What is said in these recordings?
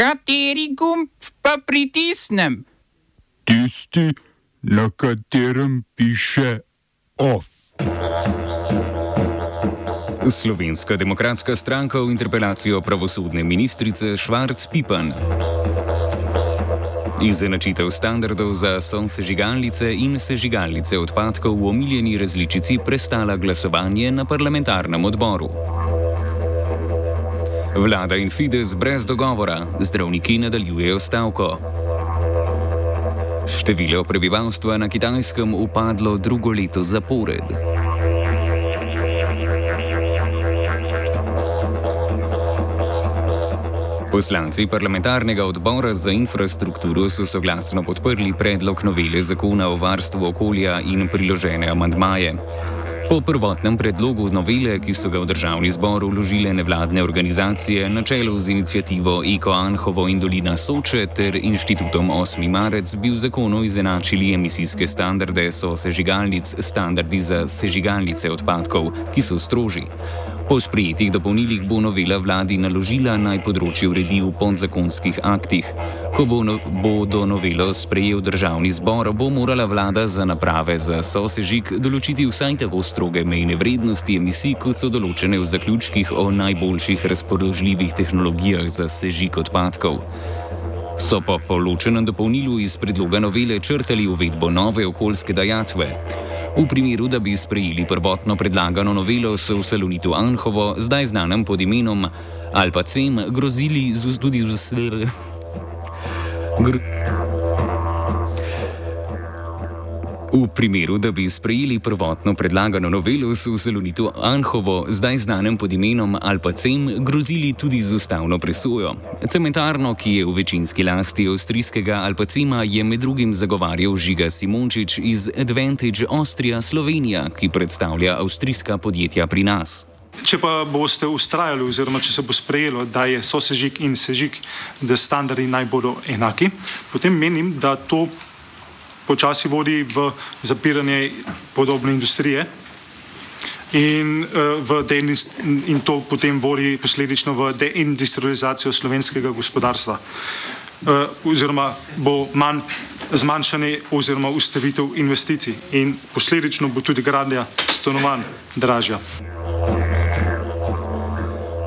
Kateri gumb pa pritisnem? Tisti, na katerem piše OF. Slovenska demokratska stranka v interpelacijo pravosodne ministrice Švarc Pipan. Izenačitev standardov za sosežigalnice in sežigalnice odpadkov v omiljeni različici prestala glasovanje na parlamentarnem odboru. Vlada in Fides brez dogovora, zdravniki nadaljujejo stavko. Število prebivalstva na kitajskem upadlo drugo leto zapored. Poslanci parlamentarnega odbora za infrastrukturo so soglasno podprli predlog novele zakona o varstvu okolja in priložene amandmaje. Po prvotnem predlogu novele, ki so ga v državni zbor vložile nevladne organizacije na čelu z inicijativo Eko Anhovo in Dolina Soče ter inštitutom 8. marec, bi v zakonu izenačili emisijske standarde so sežigalnic standardi za sežigalnice odpadkov, ki so stroži. Po sprejetih dopolnilih bo novela vladi naložila naj področje uredi v podzakonskih aktih. Ko bo, no, bo do novelo sprejel državni zbor, bo morala vlada za naprave za sosežig določiti vsaj tako stroge mejne vrednosti emisij, kot so določene v zaključkih o najboljših razpoložljivih tehnologijah za sežig odpadkov. So pa po ločenem dopolnilu iz predloga novele črtali uvedbo nove okoljske dajatve. V primeru, da bi sprejeli prvotno predlagano novelo, so v Salonitu Anhovo, zdaj znanem pod imenom Alpacem, grozili z, tudi z vse. V primeru, da bi sprejeli prvotno predlagano novelo, so v Salonitu Anhovo, zdaj znanem pod imenom Alpacem, grozili tudi z ustavno presojo. Cementarno, ki je v večinski lasti avstrijskega Alpacema, je med drugim zagovarjal Žiga Simončič iz Advantage Austria Slovenija, ki predstavlja avstrijska podjetja pri nas. Če pa boste ustrajali, oziroma če se bo sprejelo, da je sosežig in sežig, da standardi naj bodo enaki, potem menim, da to počasi vodi v zapiranje podobne industrije in, uh, in to potem vodi posledično v deindustrializacijo slovenskega gospodarstva. Uh, oziroma bo manj zmanjšanje oziroma ustavitev investicij in posledično bo tudi gradnja stanovanj dražja.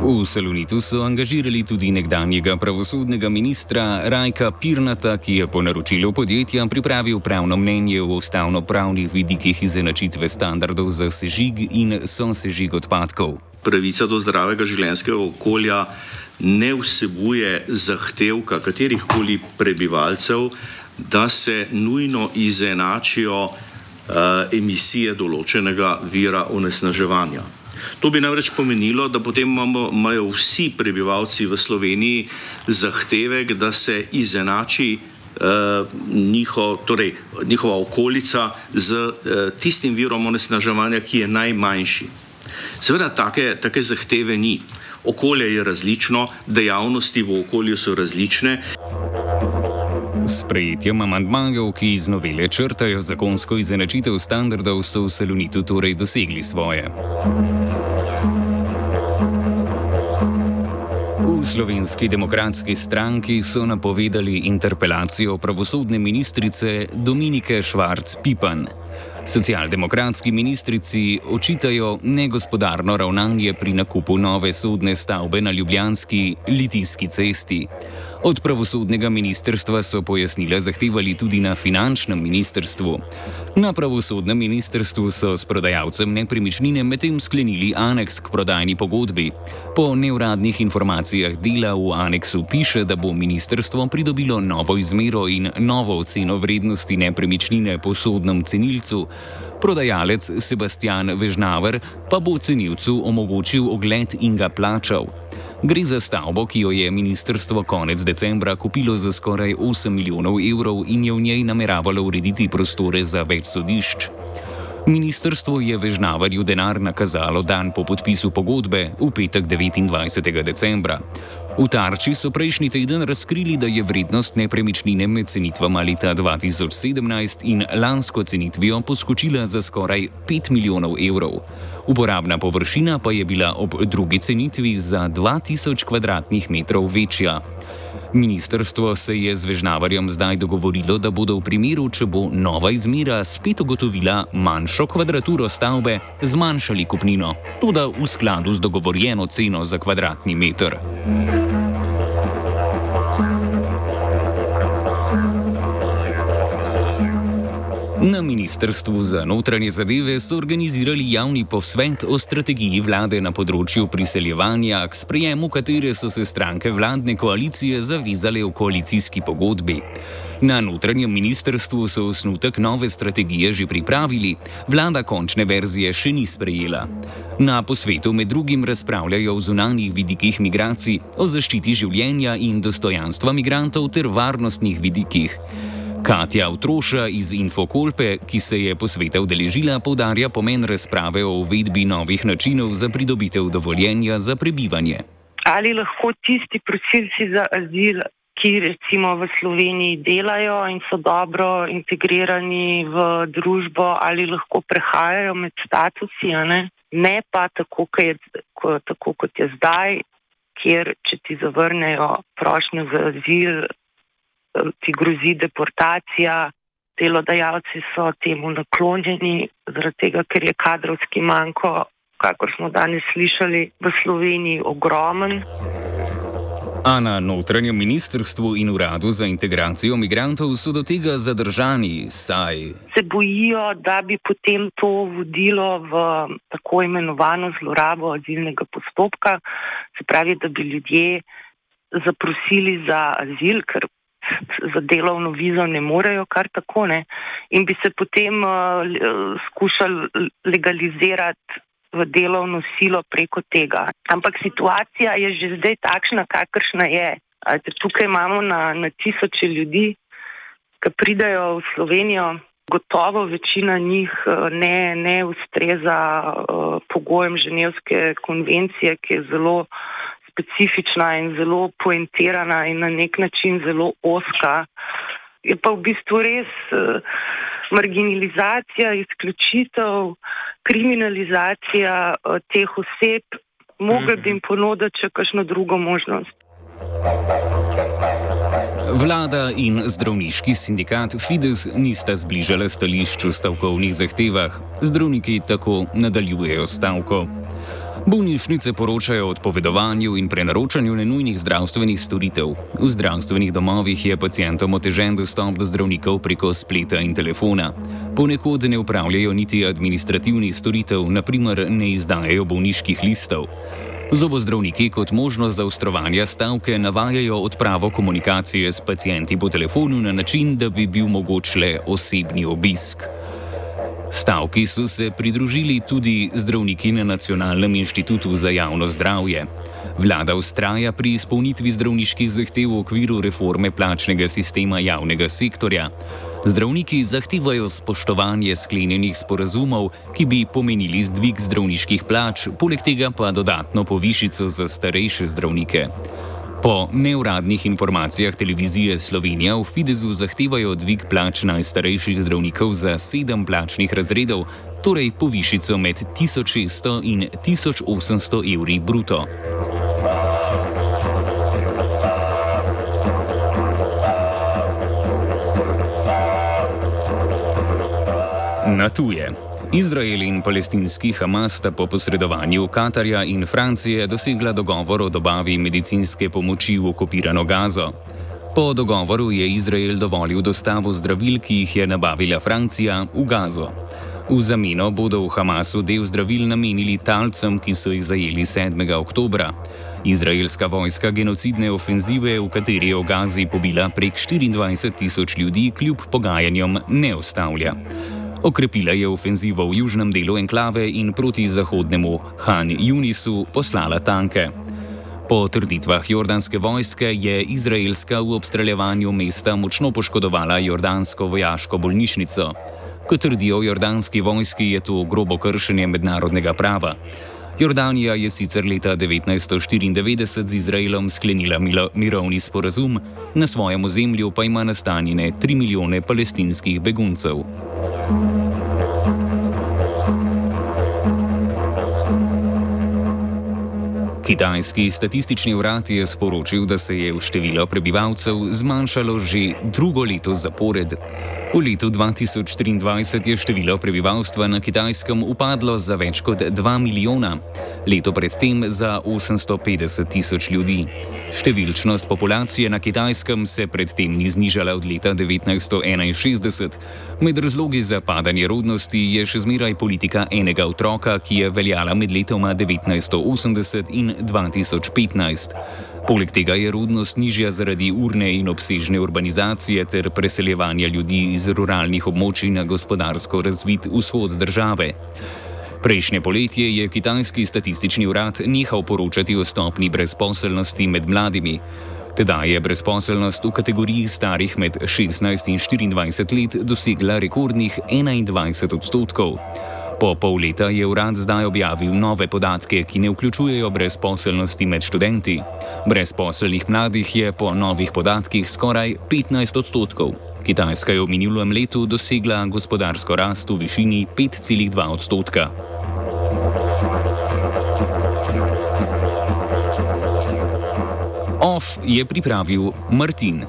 V Salonitu so angažirali tudi nekdanjega pravosodnega ministra Rajka Pirnata, ki je po naročilu podjetja pripravil pravno mnenje o ustavno-pravnih vidikih izenačitve standardov za sežig in sosežig odpadkov. Pravica do zdravega življenjskega okolja ne vsebuje zahtevka katerih koli prebivalcev, da se nujno izenačijo uh, emisije določenega vira onesnaževanja. To bi namreč pomenilo, da potem imamo, imajo vsi prebivalci v Sloveniji zahtevek, da se izenači uh, njiho, torej, njihova okolica z uh, tistim virom onesnaževanja, ki je najmanjši. Seveda, take, take zahteve ni. Okolje je različno, dejavnosti v okolju so različne. S prejetjem amantmajev, ki iz novele črtajo zakonsko izenačitev standardov, so v Salonitu torej dosegli svoje. V slovenski demokratski stranki so napovedali interpelacijo pravosodne ministrice Dominike Švarc-Pipan. Socialdemokratski ministrici očitajo negospodarno ravnanje pri nakupu nove sodne stavbe na Ljubljanski litijski cesti. Od pravosodnega ministrstva so pojasnila zahtevali tudi na finančnem ministrstvu. Na pravosodnem ministrstvu so s prodajalcem nepremičnine medtem sklenili aneks k prodajni pogodbi. Po neuradnih informacijah dela v aneksu piše, da bo ministrstvo pridobilo novo izmero in novo oceno vrednosti nepremičnine po sodnem cenilcu. Prodajalec Sebastian Vežnaver pa bo cenilcu omogočil ogled in ga plačal. Gre za stavbo, ki jo je ministrstvo konec decembra kupilo za skoraj 8 milijonov evrov in je v njej nameravalo urediti prostore za več sodišč. Ministrstvo je Vežnavarju denar nakazalo dan po podpisu pogodbe v petek 29. decembra. V Tarči so prejšnji teden razkrili, da je vrednost nepremičnine med cenitvama leta 2017 in lansko cenitvijo poskočila za skoraj 5 milijonov evrov. Uporabna površina pa je bila ob drugi cenitvi za 2000 km2 večja. Ministrstvo se je z Vežnavarjem zdaj dogovorilo, da bodo v primeru, če bo nova izmera spet ugotovila manjšo kvadraturo stavbe, zmanjšali kupnino, tudi v skladu z dogovorjeno ceno za kvadratni meter. Na Ministrstvu za notranje zadeve so organizirali javni posvet o strategiji vlade na področju priseljevanja, k sprejemu katere so se stranke vladne koalicije zavizale v koalicijski pogodbi. Na notranjem ministrstvu so osnutek nove strategije že pripravili, vlada končne verzije še ni sprejela. Na posvetu med drugim razpravljajo o zunanjih vidikih migracij, o zaščiti življenja in dostojanstva migrantov ter varnostnih vidikih. Katja Utroša iz Infokolpe, ki se je posveta udeležila, povdarja pomen razprave o uvedbi novih načinov za pridobitev dovoljenja za prebivanje. Ali lahko tisti prosilci za azil, ki recimo v Sloveniji delajo in so dobro integrirani v družbo, ali lahko prehajajo med statusi, ne? ne pa tako, je, ko, tako kot je zdaj, kjer če ti zavrnejo prošnjo za azil, ti grozi deportacija. Delodajalci so temu naklonjeni, zaradi tega, ker je kadrovski manjko, kakor smo danes slišali, v Sloveniji ogromen. A na notranjem ministrstvu in uradu za integracijo migrantov so do tega zadržani, saj se bojijo, da bi potem to vodilo v tako imenovano zlorabo azilnega postopka, se pravi, da bi ljudje zaprosili za azil, ker za delovno vizo ne morejo kar tako ne in bi se potem uh, skušali legalizirati v delovno silo preko tega. Ampak situacija je že zdaj takšna, kakršna je. Tukaj imamo na, na tisoče ljudi, ki pridajo v Slovenijo. Gotovo večina njih uh, ne, ne ustreza uh, pogojem Ženevske konvencije, ki je zelo uh, specifična in zelo poentirana in na nek način zelo oska. Je pa v bistvu res uh, marginalizacija, izključitev, kriminalizacija uh, teh oseb, mogel bi jim ponuditi še kakšno drugo možnost. Vlada in zdravniški sindikat Fides nista zbližala stališču stavkovnih zahtevah, zdravniki tako nadaljujejo stavko. Bolnišnice poročajo o odpovedovanju in prenaročanju nenujnih zdravstvenih storitev. V zdravstvenih domovih je pacijentom otežen dostop do zdravnikov preko spleta in telefona. Ponekod ne upravljajo niti administrativnih storitev, naprimer ne izdajajo bolniških listov. Zobozdravniki kot možnost za ustrovanje stavke navajajo odpravo komunikacije s pacijenti po telefonu na način, da bi bil mogoč le osebni obisk. Stavki so se pridružili tudi zdravniki na Nacionalnem inštitutu za javno zdravje. Vlada ustraja pri izpolnitvi zdravniških zahtev v okviru reforme plačnega sistema javnega sektorja. Zdravniki zahtevajo spoštovanje sklenjenih sporazumov, ki bi pomenili zdvig zdravniških plač, poleg tega pa dodatno povišico za starejše zdravnike. Po neuradnih informacijah televizije Slovenija v Fidesu zahtevajo dvig plač najstarejših zdravnikov za sedem plačnih razredov, torej povišico med 1600 in 1800 evri bruto. Na tuje. Izrael in palestinski Hamas sta po posredovanju Katarja in Francije dosegla dogovor o dobavi medicinske pomoči v okupirano Gazo. Po dogovoru je Izrael dovolil dostavo zdravil, ki jih je nabavila Francija, v Gazo. V zameno bodo v Hamasu del zdravil namenili talcem, ki so jih zajeli 7. oktober. Izraelska vojska genocidne ofenzive, v kateri je v Gazi pobila prek 24 tisoč ljudi, kljub pogajanjem ne ustavlja. Okrepila je ofenzivo v južnem delu enklave in proti zahodnemu Han Junisu poslala tanke. Po trditvah jordanske vojske je izraelska v obstreljevanju mesta močno poškodovala jordansko vojaško bolnišnico. Kot trdijo jordanski vojski, je to grobo kršenje mednarodnega prava. Jordanija je sicer leta 1994 z Izraelom sklenila mirovni sporazum, na svojem ozemlju pa ima nastanjene 3 milijone palestinskih beguncev. Kitajski statistični urad je sporočil, da se je število prebivalcev zmanjšalo že drugo leto zapored. V letu 2023 je število prebivalstva na Kitajskem upadlo za več kot 2 milijona, leto predtem za 850 tisoč ljudi. Številčnost populacije na Kitajskem se predtem ni znižala od leta 1961. Med razlogi za padanje rodnosti je še zmeraj politika enega otroka, ki je veljala med letoma 1980 in 2015. Poleg tega je rodnost nižja zaradi urne in obsežne urbanizacije ter preseljevanja ljudi iz ruralnih območij na gospodarsko razvit vzhod države. Prejšnje poletje je kitajski statistični urad nehal poročati o stopni brezposelnosti med mladimi. Teda je brezposelnost v kategoriji starih med 16 in 24 let dosegla rekordnih 21 odstotkov. Po pol leta je urad zdaj objavil nove podatke, ki ne vključujejo brezposelnosti med študenti. Brezposelnih mladih je po novih podatkih skoraj 15 odstotkov. Kitajska je v minulem letu dosegla gospodarsko rast v višini 5,2 odstotka. OF je pripravil Martin.